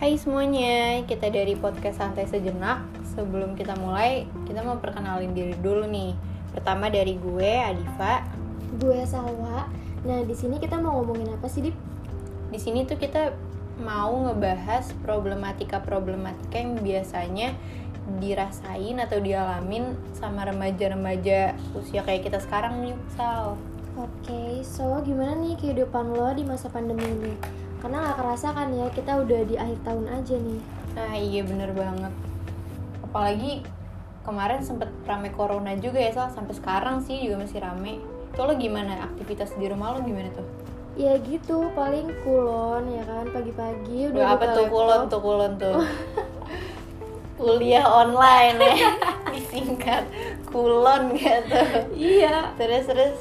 Hai semuanya, kita dari podcast Santai Sejenak. Sebelum kita mulai, kita mau perkenalin diri dulu nih. Pertama dari gue, Adifa. Gue Salwa. Nah, di sini kita mau ngomongin apa sih, Dip? Di sini tuh kita mau ngebahas problematika-problematika yang biasanya dirasain atau dialamin sama remaja-remaja usia kayak kita sekarang nih, Sal. Oke, so gimana nih kehidupan lo di masa pandemi ini? Karena nggak kerasa kan ya, kita udah di akhir tahun aja nih. Nah iya bener banget. Apalagi kemarin sempet rame corona juga ya Sal. Sampai sekarang sih juga masih rame. Itu lo gimana? Aktivitas di rumah lo gimana tuh? Ya gitu, paling kulon ya kan, pagi-pagi udah Udah apa tuh laptop. kulon tuh kulon tuh? Kuliah online ya. Disingkat Kulon gitu. Iya, Terus terus?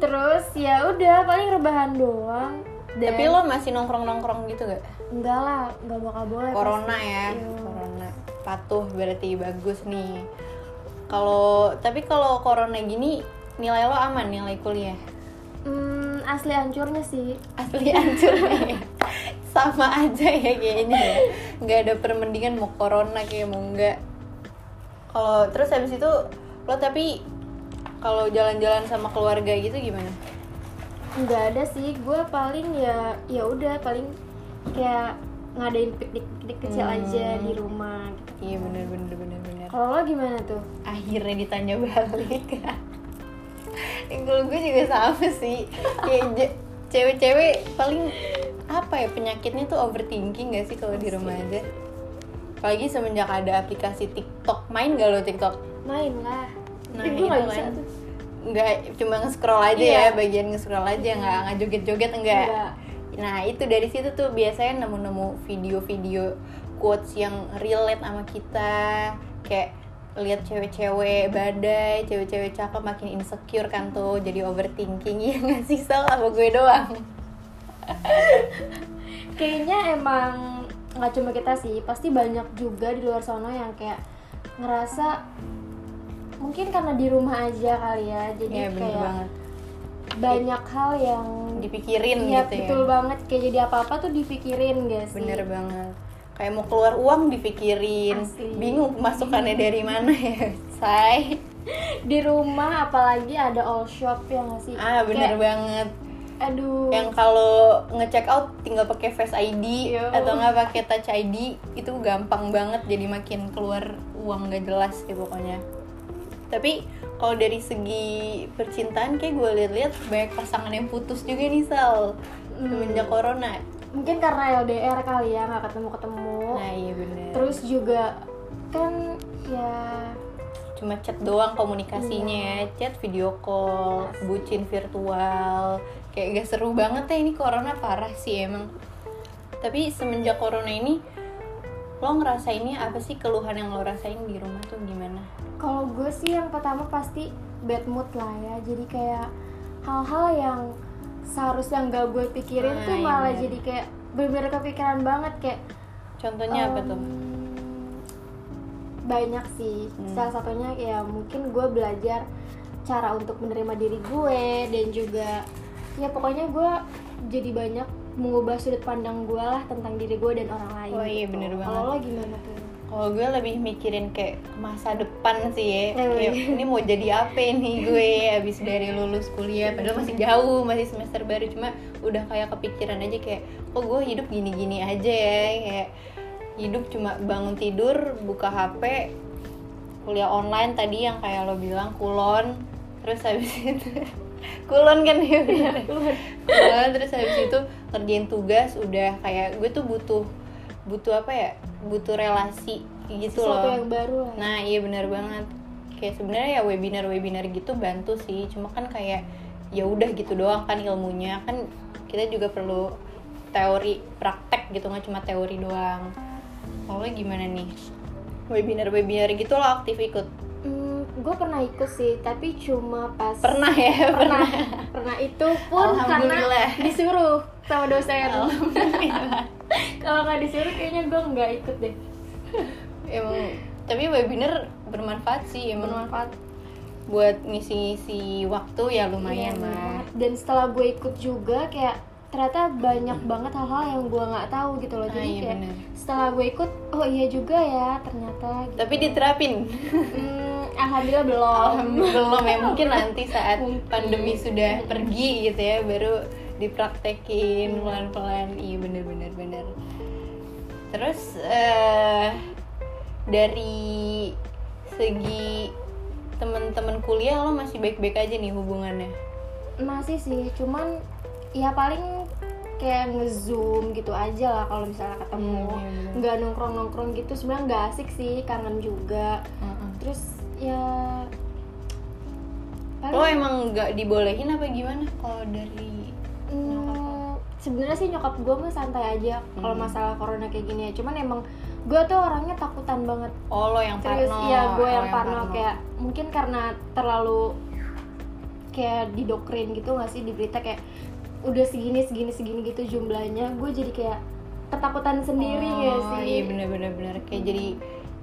Terus ya udah paling rebahan doang. Dan Tapi lo masih nongkrong-nongkrong gitu gak? enggak lah, nggak bakal boleh. Corona pasti. ya Iya. Corona Patuh berarti bagus nih Kalau Tapi kalau corona gini Nilai lo aman nilai kuliah? Hmm, asli hancurnya sih. asli hancur nih sama aja ya kayaknya ya nggak ada permendingan mau corona kayak mau enggak kalau terus habis itu lo tapi kalau jalan-jalan sama keluarga gitu gimana nggak ada sih gue paling ya ya udah paling kayak ngadain piknik piknik kecil Hmm. aja di rumah gitu. iya bener bener bener bener. Kalau lo gimana tuh? Akhirnya ditanya balik. Yang kalau gue juga sama sih. Kayak cewek-cewek paling apa ya penyakitnya tuh overthinking gak sih kalau di rumah aja? Apalagi semenjak ada aplikasi TikTok. Main gak lo TikTok? Main lah. Nah, gue nggak bisa kan. tuh nggak cuma nge-scroll aja Iya. ya bagian nge-scroll aja nggak nggak joget-joget enggak Nggak. nah itu dari situ tuh biasanya nemu-nemu video-video quotes yang relate sama kita. Kayak lihat cewek-cewek badai cewek-cewek cakep makin insecure kan tuh jadi overthinking. Ya nggak sih Sal? Apa gue doang. Kayaknya emang nggak cuma kita sih pasti banyak juga di luar sana yang kayak ngerasa mungkin karena di rumah aja kali ya jadi ya kayak banget. banyak hal yang dipikirin Iya gitu ya. betul banget. Kayak jadi apa apa tuh dipikirin guys bener banget. Kayak mau keluar uang dipikirin. Asli. bingung masukannya dari mana ya say. Di rumah apalagi ada all shop ya nggak sih? Ah bener Kayak, banget. aduh. Yang kalau ngecek out tinggal pakai Face ID Yo. atau nggak pakai Touch ID itu gampang banget jadi makin keluar uang nggak jelas sih pokoknya tapi kalau dari segi percintaan kayak gue lihat-lihat banyak pasangan yang putus juga nih Sal. Hmm. semenjak corona. Mungkin karena LDR kali ya nggak ketemu ketemu nah iya bener. Terus juga kan ya cuma chat doang komunikasinya Iya. chat video call bucin virtual. Kayak gak seru banget ya ini corona parah sih emang. Tapi semenjak corona ini lo ngerasainnya apa sih keluhan yang lo rasain di rumah tuh gimana kalau gue sih yang pertama pasti bad mood lah ya jadi kayak hal-hal yang seharusnya nggak gue pikirin Nah, tuh iya malah bener. jadi kayak bener-bener kepikiran banget kayak contohnya apa tuh banyak sih Hmm. salah satunya ya mungkin gue belajar cara untuk menerima diri gue dan juga ya pokoknya gue jadi banyak mengubah sudut pandang gue lah tentang diri gue dan orang lain Oh iya, gitu. bener kalau banget. lo gimana tuh kalau gue lebih mikirin kayak masa depan sih ya. Kayak iya. ini mau jadi apa nih gue abis dari lulus kuliah? Padahal masih jauh masih semester baru. Cuma udah kayak kepikiran aja kayak oh gue hidup gini-gini aja ya? Kayak hidup cuma bangun tidur buka HP kuliah online tadi yang kayak lo bilang kulon. Terus habis itu kulon kan ya? Bener. kulon. Terus habis itu kerjain tugas udah kayak gue tuh butuh butuh apa ya butuh relasi gitu sesuatu loh yang baru lah Nah iya benar banget. Kayak sebenarnya ya webinar webinar gitu bantu sih. Cuma kan kayak ya udah gitu doang kan ilmunya kan kita juga perlu teori praktek gitu nggak cuma teori doang. Kalau gimana nih? Webinar webinar gitu lo aktif ikut? Gue pernah ikut sih tapi cuma pas Pernah ya pernah pernah itu pun karena disuruh sama dosen kalau nggak disuruh kayaknya gue nggak ikut deh emang tapi webinar bermanfaat sih emang bermanfaat buat ngisi-ngisi waktu ya lumayan Iya, lah. banget. dan setelah gue ikut juga kayak ternyata banyak banget hal-hal yang gue nggak tahu gitu loh Ah, jadi iya kayak bener. setelah gue ikut oh iya juga ya ternyata gitu. tapi diterapin Hmm, alhamdulillah belum. Alhamdulillah belum ya. Mungkin nanti saat Mungkin. pandemi sudah pergi gitu ya baru dipraktekin pelan-pelan. Iya bener-bener bener. Terus eh dari segi teman-teman kuliah lo masih baik-baik aja nih hubungannya? Masih sih cuman ya paling kayak ngezoom gitu aja lah kalau misalnya ketemu. Hmm, iya bener. nggak nongkrong nongkrong gitu sebenarnya nggak asik sih kangen juga. Terus ya lo emang nggak dibolehin apa gimana kalau dari Hmm, sebenarnya sih nyokap gue mah santai aja kalau Hmm. masalah corona kayak gini ya. Cuman emang gue tuh orangnya takutan banget. Oh lo yang serius parno. iya gue lo yang parno. kayak mungkin karena terlalu kayak didokrin gitu gak sih di berita kayak udah segini segini segini gitu jumlahnya gue jadi kayak ketakutan sendiri ya Oh, sih. iya bener-bener bener kayak jadi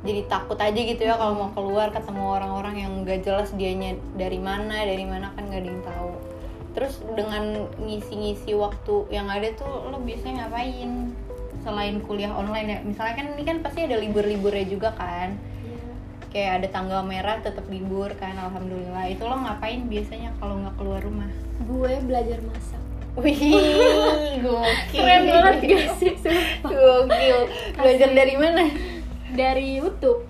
jadi takut aja gitu ya kalau mau keluar ketemu orang-orang yang nggak jelas dianya dari mana dari mana kan nggak ada yang tahu. Terus dengan ngisi-ngisi waktu yang ada tuh lo biasanya ngapain? Selain kuliah online ya. Misalnya kan ini kan pasti ada libur-liburnya juga kan. Iya. kayak ada tanggal merah tetap libur kan alhamdulillah. Itu lo ngapain biasanya kalau nggak keluar rumah? Gue belajar masak wih gokil. Keren banget gak sih sumpah. gokil. Belajar dari mana? Dari YouTube.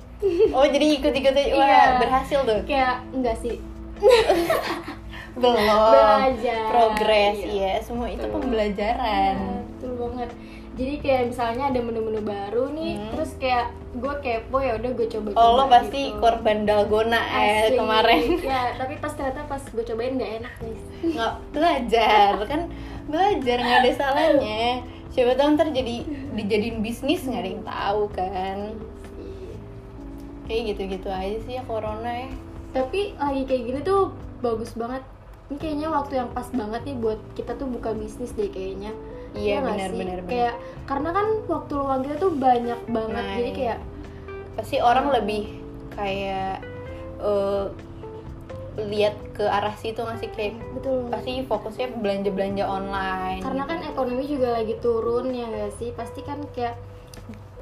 Oh jadi ikut-ikut aja, wah Iya. berhasil tuh? kayak enggak sih. Belum. Belajar. Progres, Iya. iya. Semua itu pembelajaran. Iya, betul banget jadi kayak misalnya ada menu-menu baru nih Hmm. terus kayak gue kepo ya udah gue coba Oh lo pasti korban dalgona eh kemarin. Ya tapi pas ternyata pas gue cobain nggak enak guys. Nggak belajar, kan belajar nggak ada salahnya. Siapa tahu ntar jadi dijadiin bisnis nggak ada yang tahu kan. Kayak gitu-gitu aja sih ya corona ya. Tapi lagi kayak gini tuh bagus banget. Ini kayaknya waktu yang pas banget nih buat kita tuh buka bisnis deh kayaknya Iya nggak benar sih? benar benar. kayak karena kan waktu luang kita tuh banyak banget Nah, jadi iya. kayak pasti orang lebih kayak eh, lihat ke arah situ ngasih kayak betul pasti fokusnya belanja belanja online karena gitu. kan ekonomi juga lagi turun ya gak sih pasti kan kayak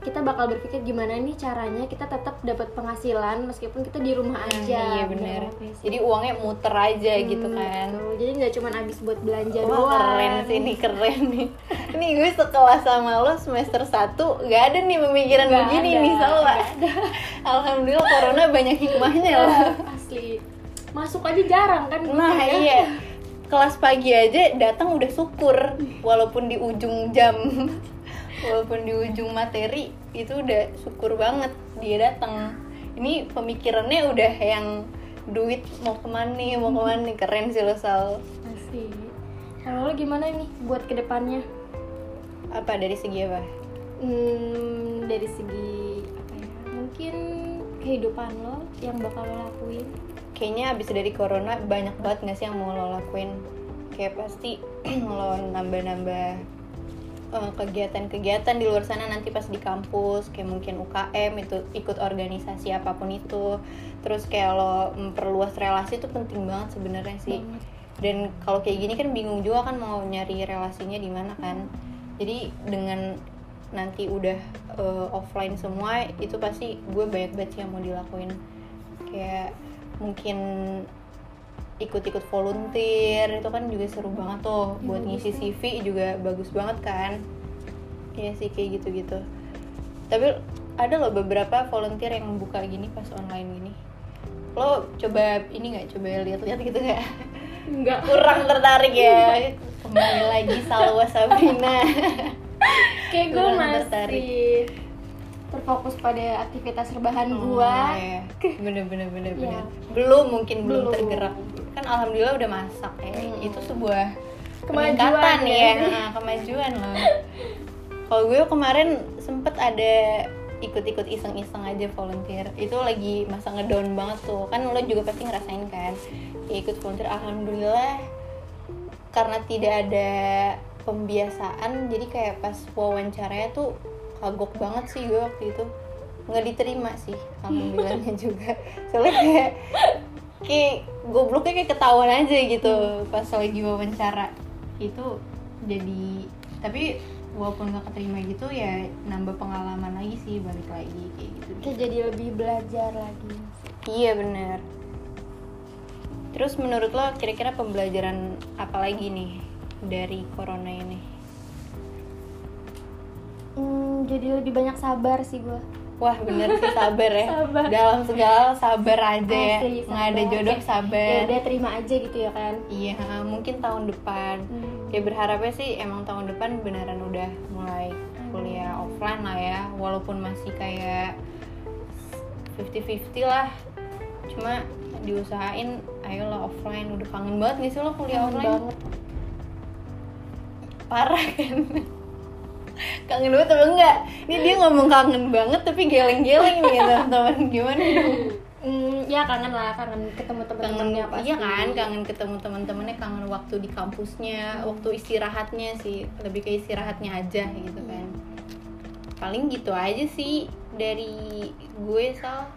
kita bakal berpikir gimana nih caranya kita tetap dapat penghasilan meskipun kita di rumah Nah, aja. iya bener. Jadi uangnya muter aja gitu Hmm, kan. betul. jadi nggak cuma habis buat belanja Wah doang. keren sih ini keren nih. Ini gue sekelas sama lo semester 1 Gak ada nih pemikiran Nggak begini ada, nih ada. Alhamdulillah corona banyak hikmahnya loh asli. Masuk aja jarang kan Nah gitu ya. iya. Kelas pagi aja datang udah syukur Walaupun di ujung jam Walaupun di ujung materi Itu udah syukur banget dia datang. Ini pemikirannya udah yang Duit mau ke mana nih, mau ke mana nih? Keren sih lo Sal. Asli kalau lo gimana nih buat ke depannya? Apa dari segi apa? hmm, dari segi apa ya? Mungkin kehidupan lo yang bakal lo lakuin. Kayaknya abis dari corona banyak banget nggak sih yang mau lo lakuin? Kayak pasti lo nambah-nambah kegiatan-kegiatan di luar sana nanti pas di kampus kayak mungkin UKM itu ikut organisasi apa pun itu. Terus kayak lo memperluas relasi itu penting banget sebenarnya sih. Banget. dan kalau kayak gini kan bingung juga kan mau nyari relasinya di mana kan. Jadi dengan nanti udah eh, offline semua itu pasti gue banyak banget sih yang mau dilakuin. Kayak mungkin ikut-ikut volunteer itu kan juga seru banget tuh. Buat Bagus ngisi. CV juga bagus banget kan. Iya sih kayak gitu-gitu. Tapi ada loh beberapa volunteer yang buka gini pas online gini. Lo coba ini nggak? Coba lihat-lihat gitu nggak? Enggak kurang tertarik ya. Kembali lagi Salwa Sabrina kayak gue Kurang masih tertarik. terfokus pada aktivitas rebahan Oh, gua. iya. bener bener bener Iya. bener belum mungkin belum, Belum. tergerak alhamdulillah udah masak ya. Hmm. itu sebuah Kemajuan ya. ya. Kemajuan loh. Kalau gue kemarin sempet ada ikut-ikut iseng-iseng aja volunteer. Itu lagi masa ngedown banget tuh. Kan lo juga pasti ngerasain kan ya ikut volunteer. Alhamdulillah karena tidak ada pembiasaan jadi kayak pas wawancaranya tuh kagok banget sih gue waktu itu. Nggak diterima sih alhamdulillahnya juga. Soalnya kayak kayak gobloknya kayak ketahuan aja gitu pas lagi wawancara. Itu jadi tapi walaupun nggak keterima gitu ya nambah pengalaman lagi sih balik lagi kayak gitu. Kayak jadi lebih belajar lagi. Iya bener. Terus menurut lo kira-kira pembelajaran apa lagi nih dari corona ini? Hmm, jadi lebih banyak sabar sih gue Wah bener sih sabar ya. Sabar. Dalam segala sabar aja ya. Nggak ada jodoh sabar. Ya udah terima aja gitu ya kan? Iya mungkin tahun depan. Hmm. Ya berharapnya sih emang tahun depan beneran udah mulai kuliah offline lah ya. Walaupun masih kayak 50-50 lah. Cuma diusahain ayolah offline. Udah kangen banget nih sih lo kuliah Kangen offline banget. Parah kan Kangen banget apa enggak? Ini dia ngomong kangen banget tapi geleng-geleng nih teman-teman. Gimana dong? Hmm, ya kangen lah kangen ketemu teman-temannya pasti. iya kan? Kangen ketemu teman-temannya kangen waktu di kampusnya waktu istirahatnya sih. Lebih ke istirahatnya aja gitu kan. Paling gitu aja sih dari gue sal.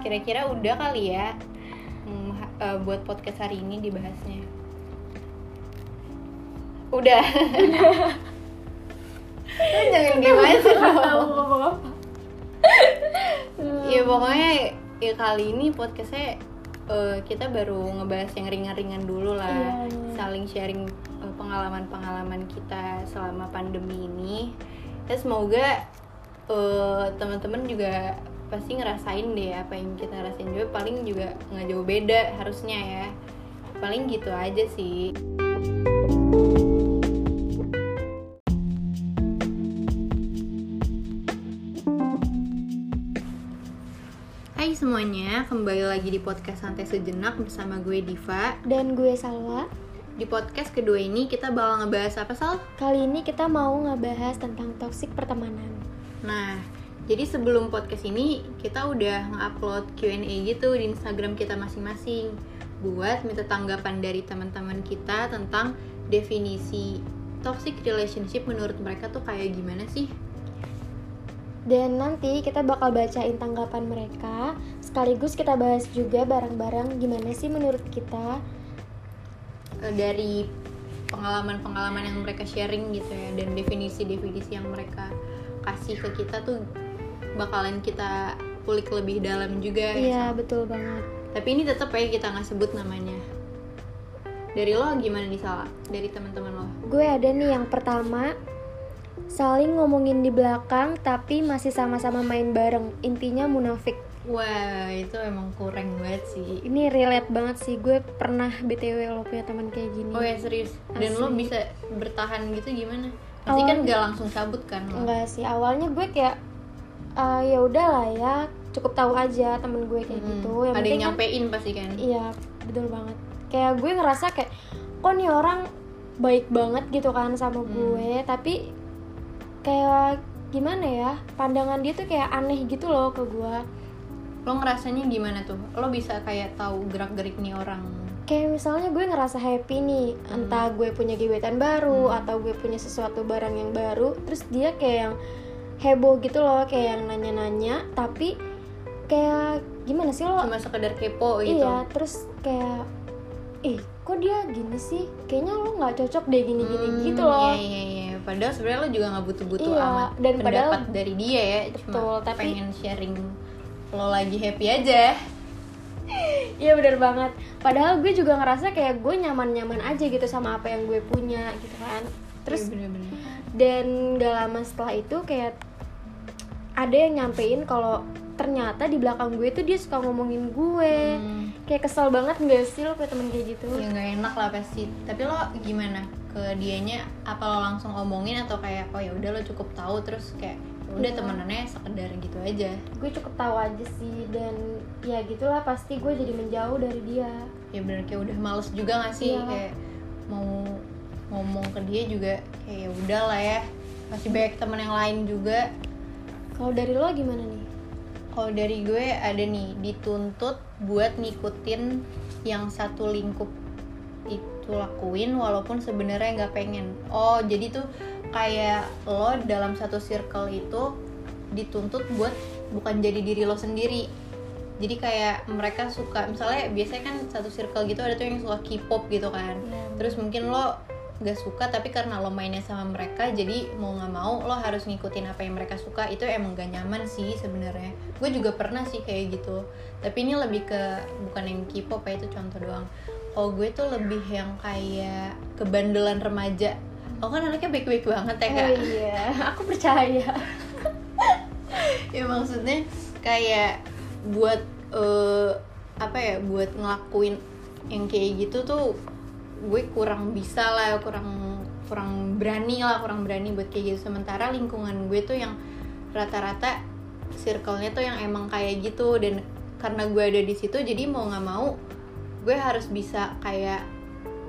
Kira-kira udah kali ya hmm, eh, buat podcast hari ini dibahasnya. Udah. Lu jangan gimana sih dong ya pokoknya ya kali ini podcastnya eh, kita baru ngebahas yang ringan-ringan dulu lah. Iya, iya. saling sharing eh, pengalaman-pengalaman kita selama pandemi ini. Ya semoga eh, teman-teman juga pasti ngerasain deh apa yang kita rasain. Juga paling juga nggak jauh beda harusnya ya. Paling gitu aja sih semuanya, kembali lagi di podcast Santai Sejenak bersama gue Diva dan gue Salwa Di podcast kedua ini kita bakal ngebahas apa Sal? kali ini kita mau ngebahas tentang toxic pertemanan Nah, jadi sebelum podcast ini kita udah nge-upload Q&A gitu di Instagram kita masing-masing Buat minta tanggapan dari teman-teman kita tentang definisi toxic relationship menurut mereka tuh kayak gimana sih? Dan nanti kita bakal bacain tanggapan mereka. Sekaligus kita bahas juga bareng-bareng gimana sih menurut kita Eh, dari pengalaman-pengalaman yang mereka sharing gitu ya. Dan definisi-definisi yang mereka kasih ke kita tuh bakalan kita kulik lebih dalam juga ya, iya Sal. betul banget. Tapi ini tetap ya kita nggak sebut namanya. Dari lo gimana nih salah dari teman-teman lo? Gue ada nih yang pertama saling ngomongin di belakang tapi masih sama-sama main bareng. Intinya munafik. Wah itu emang kurang banget sih. Ini relate banget sih. Gue pernah btw lo punya teman kayak gini. Oh ya serius? Dan lo bisa bertahan gitu gimana? Pasti kan Awalnya- gak langsung cabut kan lo? Enggak sih. Awalnya gue kayak "Ah, ya udahlah ya. Cukup tahu aja temen gue kayak Mm-mm. gitu. Yang ada yang kan- nyampein pasti kan? Iya betul banget. Kayak gue ngerasa kayak kok nih orang baik banget gitu kan sama Hmm. gue? Tapi kayak gimana ya pandangan dia tuh kayak aneh gitu loh ke gue lo ngerasanya gimana tuh lo bisa kayak tahu gerak gerik nih orang kayak misalnya gue ngerasa happy nih Hmm. entah gue punya gebetan baru Hmm. atau gue punya sesuatu barang yang baru terus dia kayak yang heboh gitu loh kayak yang nanya-nanya tapi kayak gimana sih lo cuma sekedar kepo gitu iya terus kayak ih kok dia gini sih kayaknya lo nggak cocok deh gini-gini Hmm, gitu loh Iya iya iya. Padahal sebenarnya lo juga nggak butuh-butuh Iya, amat dan pendapat padahal- dari dia ya. Betul, Cuma tapi- pengen sharing lo lagi happy aja. iya bener banget padahal gue juga ngerasa kayak gue nyaman-nyaman aja gitu sama apa yang gue punya gitu kan terus Iya, bener-bener. dan gak lama setelah itu kayak ada yang nyampein kalau ternyata di belakang gue tuh dia suka ngomongin gue Hmm, kayak kesel banget gak sih lo punya temen kayak gitu ya nggak enak lah pasti. Tapi lo gimana ke dianya? Apa lo langsung ngomongin atau kayak oh ya udah lo cukup tahu terus kayak "Ya udah Iya. temenannya sekedar gitu aja. gue cukup tahu aja sih dan ya gitulah pasti gue jadi menjauh dari dia Ya bener kayak udah males juga gak sih Iya. kayak mau ngomong ke dia juga kayak ya udah lah ya. Masih banyak teman yang lain juga. kalau dari lo gimana nih Kalau dari gue ada nih dituntut buat ngikutin yang satu lingkup itu lakuin walaupun sebenarnya nggak pengen. Oh jadi tuh kayak lo dalam satu circle itu dituntut buat bukan jadi diri lo sendiri. Jadi kayak mereka suka misalnya biasanya kan satu circle gitu ada tuh yang suka K-pop gitu kan. Iya. Terus mungkin lo gak suka tapi karena lo mainnya sama mereka jadi mau nggak mau lo harus ngikutin apa yang mereka suka itu emang gak nyaman sih sebenarnya gue juga pernah sih kayak gitu tapi ini lebih ke bukan yang K-pop ya itu contoh doang kalau gue tuh lebih yang kayak kebandelan remaja. Lo kan anaknya baik-baik banget ya kak. Oh iya. Aku percaya. Ya maksudnya kayak buat eh, apa ya buat ngelakuin yang kayak gitu tuh gue kurang bisa lah kurang kurang berani lah kurang berani buat kayak gitu. Sementara lingkungan gue tuh yang rata-rata circle-nya tuh yang emang kayak gitu. Dan karena gue ada di situ jadi mau nggak mau gue harus bisa kayak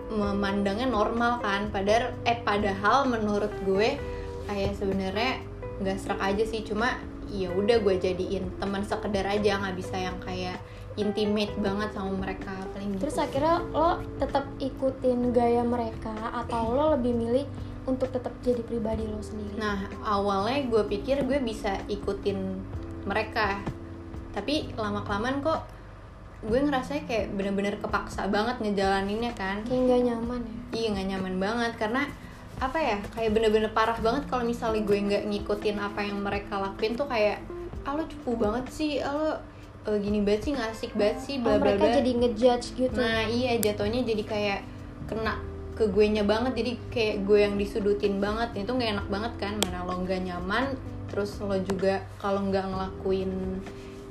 memandangnya normal kan. Padahal eh padahal menurut gue kayak sebenarnya nggak serak aja sih. Cuma ya udah gue jadiin teman sekedar aja nggak bisa yang kayak intimate banget sama mereka paling gitu. terus akhirnya lo tetap ikutin gaya mereka atau lo lebih milih untuk tetap jadi pribadi lo sendiri? Nah awalnya gue pikir gue bisa ikutin mereka. Tapi lama kelamaan kok gue ngerasa kayak bener-bener kepaksa banget ngejalaninnya kan. Kayak nggak nyaman ya? Iya gak nyaman banget. Karena apa ya kayak bener-bener parah banget kalau misalnya gue nggak ngikutin apa yang mereka lakuin tuh kayak ah lo cupu banget sih ah lo eh, gini banget sih nggak asik banget sih oh, bla bla mereka jadi ngejudge gitu. Nah iya jatuhnya jadi kayak kena ke gue nya banget. Jadi kayak gue yang disudutin banget. Itu nggak enak banget kan mana lo nggak nyaman terus lo juga kalau nggak ngelakuin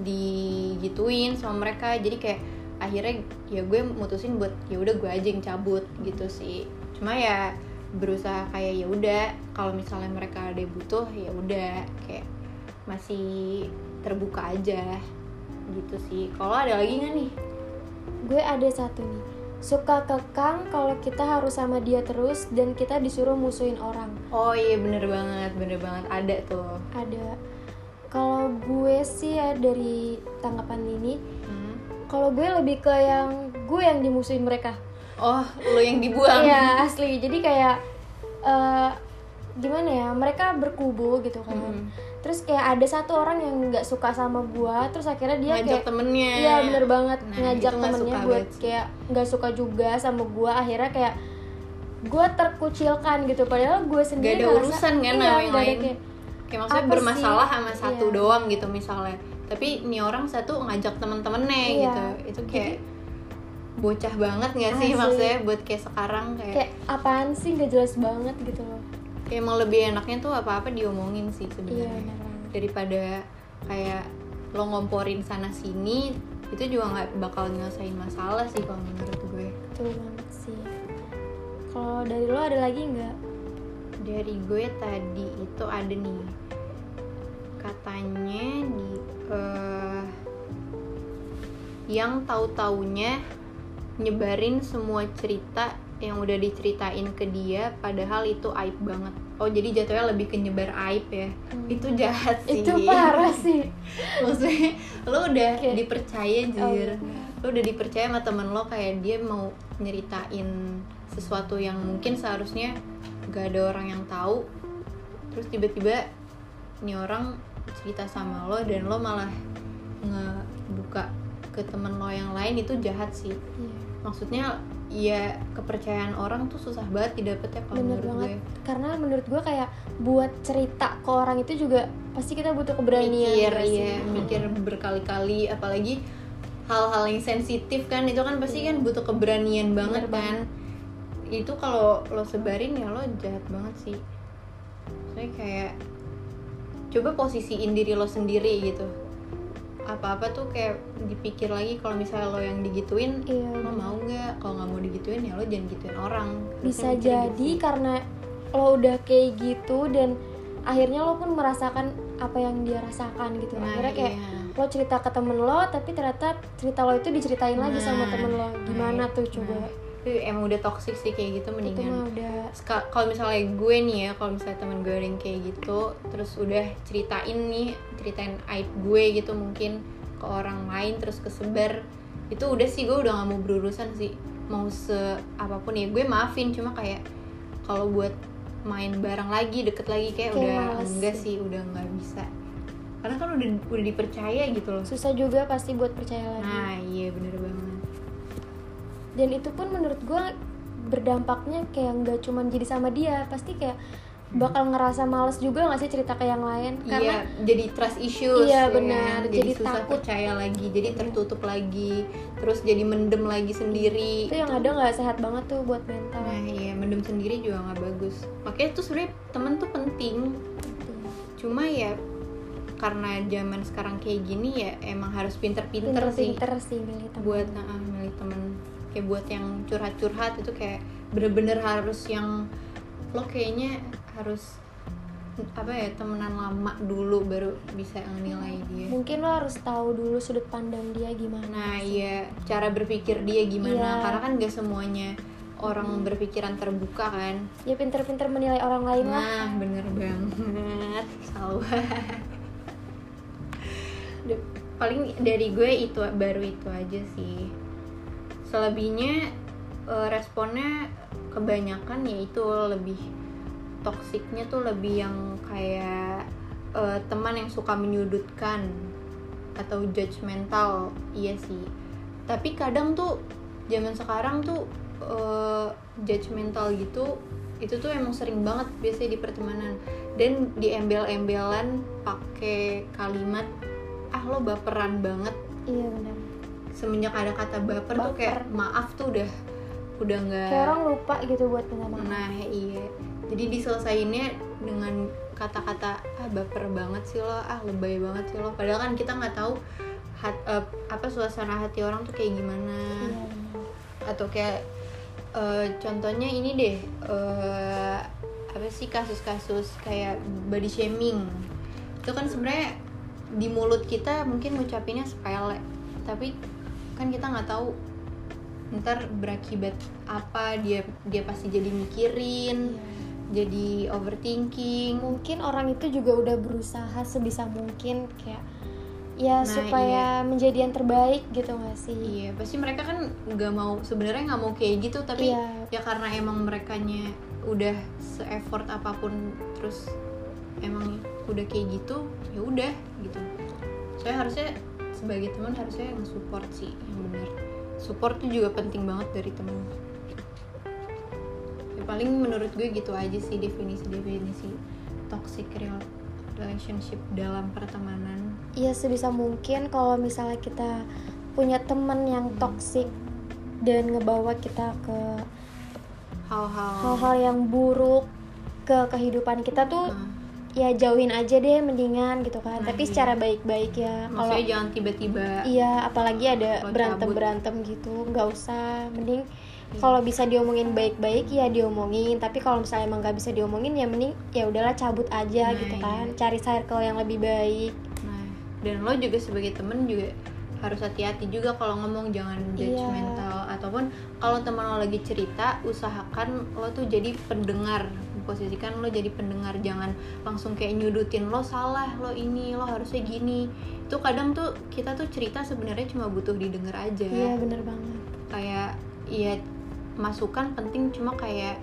digituin sama mereka. Jadi kayak akhirnya ya gue mutusin buat ya udah gue aja yang cabut gitu sih. Cuma ya berusaha kayak ya udah kalau misalnya mereka ada yang butuh ya udah kayak masih terbuka aja gitu sih. Kalau ada lagi nggak nih? Gue ada satu nih. Suka kekang kalau kita harus sama dia terus dan kita disuruh musuhin orang. Oh iya bener banget, bener banget. Ada tuh. ada kalau gue sih ya dari tanggapan ini Hmm. kalau gue lebih ke yang gue yang dimusuhin mereka Oh, lo yang dibuang. Iya asli jadi kayak eh, gimana ya mereka berkubu gitu kan Mm-mm. terus kayak ada satu orang yang nggak suka sama gua terus akhirnya dia Ngajak kayak temennya. iya bener banget Nah, ngajak temennya suka buat sih. kayak nggak suka juga sama gua akhirnya kayak gua terkucilkan gitu padahal gue Gak sendiri ada ngerasa- urusan kan iya, ada lain. kayak, Kayak maksudnya apa bermasalah sih? sama satu Iya. doang gitu misalnya. Tapi ini orang satu ngajak temen-temennya Iya. gitu. Itu kayak bocah banget gak sih Asli. maksudnya buat kayak sekarang kayak, kayak apaan sih nggak jelas banget gitu loh kayak emang lebih enaknya tuh apa-apa diomongin sih iya sebenarnya. bener banget. Daripada kayak lo ngomporin sana sini itu juga nggak bakal nyelesain masalah sih kalau menurut gue. betul banget sih kalau dari lo ada lagi nggak dari gue tadi itu ada nih. Katanya di eh, yang tahu taunya nyebarin semua cerita yang udah diceritain ke dia padahal itu aib banget. Oh jadi jatuhnya lebih ke nyebar aib ya? Hmm. itu jahat sih. Itu parah sih. Maksudnya lo udah Kayak- dipercaya Oh, jir iya. lo udah dipercaya sama temen lo kayak dia mau nyeritain sesuatu yang mungkin seharusnya gak ada orang yang tahu. Terus tiba-tiba ini orang cerita sama lo dan lo malah ngebuka ke temen lo yang lain itu jahat sih. Iya. maksudnya ya kepercayaan orang tuh susah banget didapet ya kalau menurut banget. gue. Karena menurut gue kayak buat cerita ke orang itu juga pasti kita butuh keberanian mikir sih? iya mikir berkali-kali apalagi hal-hal yang sensitif kan itu kan pasti kan butuh keberanian banget Bener kan itu kalau lo sebarin ya lo jahat banget sih. Saya kayak coba posisiin diri lo sendiri gitu. Apa-apa tuh kayak dipikir lagi kalau misalnya lo yang digituin Iya, lo mau nggak? Kalau nggak mau digituin ya lo jangan gituin orang. Bisa gitu jadi sih. karena lo udah kayak gitu dan akhirnya lo pun merasakan apa yang dia rasakan gitu. Nah, akhirnya kayak iya. lo cerita ke temen lo tapi ternyata cerita lo itu diceritain lagi sama Nah, temen lo. Gimana nah, tuh coba? nah. Itu emang udah toxic sih kayak gitu itu mendingan mah udah. Kalau misalnya gue nih ya kalau misalnya teman gue yang kayak gitu terus udah ceritain nih ceritain aib gue gitu mungkin ke orang lain terus kesebar itu udah sih gue udah gak mau berurusan sih. Mau se apa pun ya gue maafin cuma kayak kalau buat main bareng lagi deket lagi kayak, Kayak udah males enggak sih. sih udah nggak bisa. Karena kan udah udah dipercaya gitu loh. Susah juga pasti buat percaya lagi. Nah iya bener banget dan itu pun menurut gue berdampaknya kayak nggak cuman jadi sama dia pasti kayak bakal ngerasa males juga nggak sih cerita ke yang lain? Karena iya jadi trust issues Iya, ya benar. kan? jadi, Jadi susah takut. percaya lagi jadi tertutup lagi terus jadi mendem lagi sendiri. Itu yang ada nggak sehat banget tuh buat mental. Nah iya mendem sendiri juga nggak bagus. Makanya tuh sebenarnya temen tuh penting. Cuma ya karena zaman sekarang kayak gini ya emang harus pinter-pinter sih. sih milih teman buat nah, milih temen kayak buat yang curhat-curhat itu kayak bener-bener harus yang lo kayaknya harus apa ya temenan lama dulu baru bisa nilai dia. mungkin lo harus tahu dulu sudut pandang dia gimana nah iya. Cara berpikir dia gimana. Iya. karena kan gak semuanya orang berpikiran terbuka kan? Ya pinter-pinter menilai orang lain lah. Nah bener banget. Duh, paling dari gue itu baru itu aja sih selebihnya eh, responnya kebanyakan yaitu lebih toksiknya tuh lebih yang kayak eh, teman yang suka menyudutkan atau judgmental iya sih. Tapi kadang tuh zaman sekarang tuh eh, judgmental gitu itu tuh emang sering banget biasanya di pertemanan. Dan di embel-embelan pakai kalimat ah lo baperan banget. Iya benar semenjak ada kata baper, tuh Baper. kayak maaf tuh udah udah nggak kayak orang lupa gitu buat minta maaf nah iya. Jadi diselesainnya dengan kata-kata ah baper banget sih lo ah lebay banget sih lo. Padahal kan kita nggak tahu hat, eh, apa suasana hati orang tuh kayak gimana. Iya. Atau kayak eh, contohnya ini deh eh, apa sih kasus-kasus kayak body shaming. Itu kan sebenarnya di mulut kita mungkin ngucapinnya sepele tapi kan kita nggak tahu ntar berakibat apa dia dia pasti jadi mikirin Iya. jadi overthinking mungkin orang itu juga udah berusaha sebisa mungkin kayak ya Nah, supaya menjadi yang terbaik gitu gak sih Iya, pasti mereka kan nggak mau sebenarnya nggak mau kayak gitu, tapi Iya. ya karena emang merekanya udah se-effort apa pun terus emang udah kayak gitu, ya udah gitu. Saya harusnya sebagai teman harusnya nge-support sih yang benar. Support tuh juga penting banget dari teman. Ya paling menurut gue gitu aja sih definisi-definisi toxic rel- relationship dalam pertemanan. Iya sebisa mungkin kalau misalnya kita punya teman yang toksik dan ngebawa kita ke Hal-hal hal-hal yang buruk ke kehidupan kita tuh Nah, ya jauhin aja deh mendingan gitu kan Nah, tapi iya. secara baik-baik ya kalau jangan tiba-tiba iya apalagi ada berantem berantem gitu nggak usah mending Iya. kalau bisa diomongin baik-baik ya diomongin tapi kalau misalnya emang nggak bisa diomongin ya mending ya udahlah cabut aja Nah, gitu iya. kan cari circle yang lebih baik Nah, dan lo juga sebagai temen juga harus hati-hati juga kalau ngomong jangan Iya. judgmental ataupun kalau teman lo lagi cerita usahakan lo tuh jadi pendengar posisikan lo jadi pendengar jangan langsung kayak nyudutin lo salah lo ini lo harusnya gini. Itu kadang tuh kita tuh cerita sebenarnya cuma butuh didengar aja. Iya bener banget. Kayak ya masukan penting cuma kayak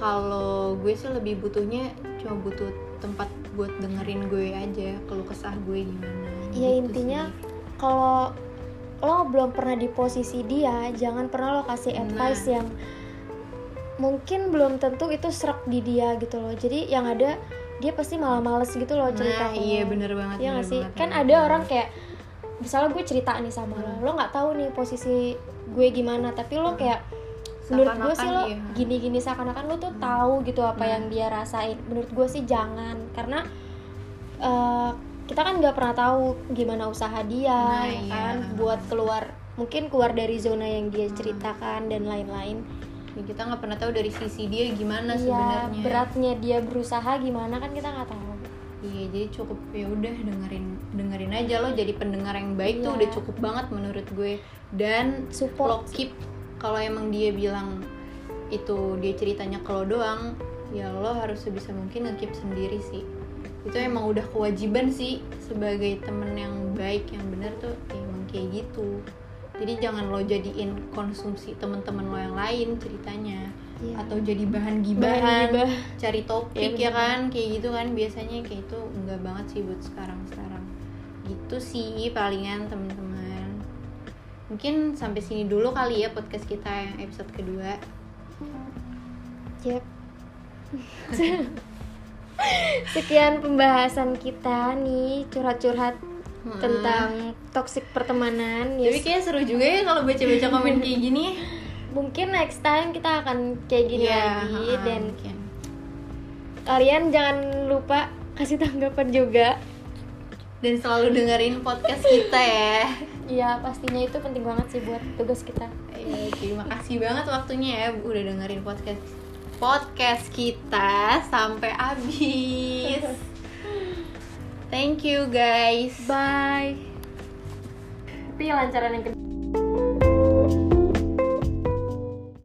kalau gue sih lebih butuhnya cuma butuh tempat buat dengerin gue aja kalau kesah gue gimana. Ya Gitu intinya kalau lo belum pernah di posisi dia jangan pernah lo kasih Nah. advice yang mungkin belum tentu itu serak di dia gitu loh. Jadi yang ada dia pasti malah males gitu loh cerita. nah iya bener banget Iya bener sih? banget, kan ada orang kayak misalnya gue cerita nih sama lo lo nggak tahu nih posisi gue gimana tapi lo kayak menurut gue sih lo iya. gini-gini seakan-akan lo tuh tahu gitu apa Nah. yang dia rasain. Menurut gue sih jangan karena eh, kita kan nggak pernah tahu gimana usaha dia Nah, ya iya. kan? Buat keluar mungkin keluar dari zona yang dia Hmm. ceritakan dan lain-lain Ya, kita nggak pernah tahu dari sisi dia gimana iya sebenarnya. beratnya dia berusaha gimana kan kita nggak tahu. Iya jadi cukup ya udah dengerin dengerin aja lo. Jadi pendengar yang baik tuh Iya. udah cukup banget menurut gue. Dan Support. lo keep kalau emang dia bilang itu dia ceritanya ke lo doang ya lo harus sebisa mungkin nge-keep sendiri sih. Itu emang udah kewajiban sih sebagai temen yang baik yang benar tuh emang kayak gitu jadi jangan lo jadiin konsumsi temen-temen lo yang lain ceritanya. Iya. atau jadi bahan Bahan gibahan gibah. cari topik Iya, ya kan? Kayak gitu kan? Biasanya kayak itu enggak banget sih buat sekarang sekarang gitu sih palingan teman-teman mungkin sampai sini dulu kali ya podcast kita yang episode kedua. Yep. Sekian pembahasan kita nih curhat-curhat Hmm. tentang toxic pertemanan. Tapi Yes. kayak seru juga ya kalau baca-baca komen kayak gini. Mungkin next time kita akan kayak gini Iya, lagi ha-ha, dan mungkin. kalian jangan lupa kasih tanggapan juga. dan selalu dengerin podcast kita ya. Iya, pastinya itu penting banget sih buat tugas kita. Iya, terima kasih banget waktunya ya udah dengerin podcast podcast kita sampai habis. Thank you guys. Bye. Tapi lancaran yang kedua.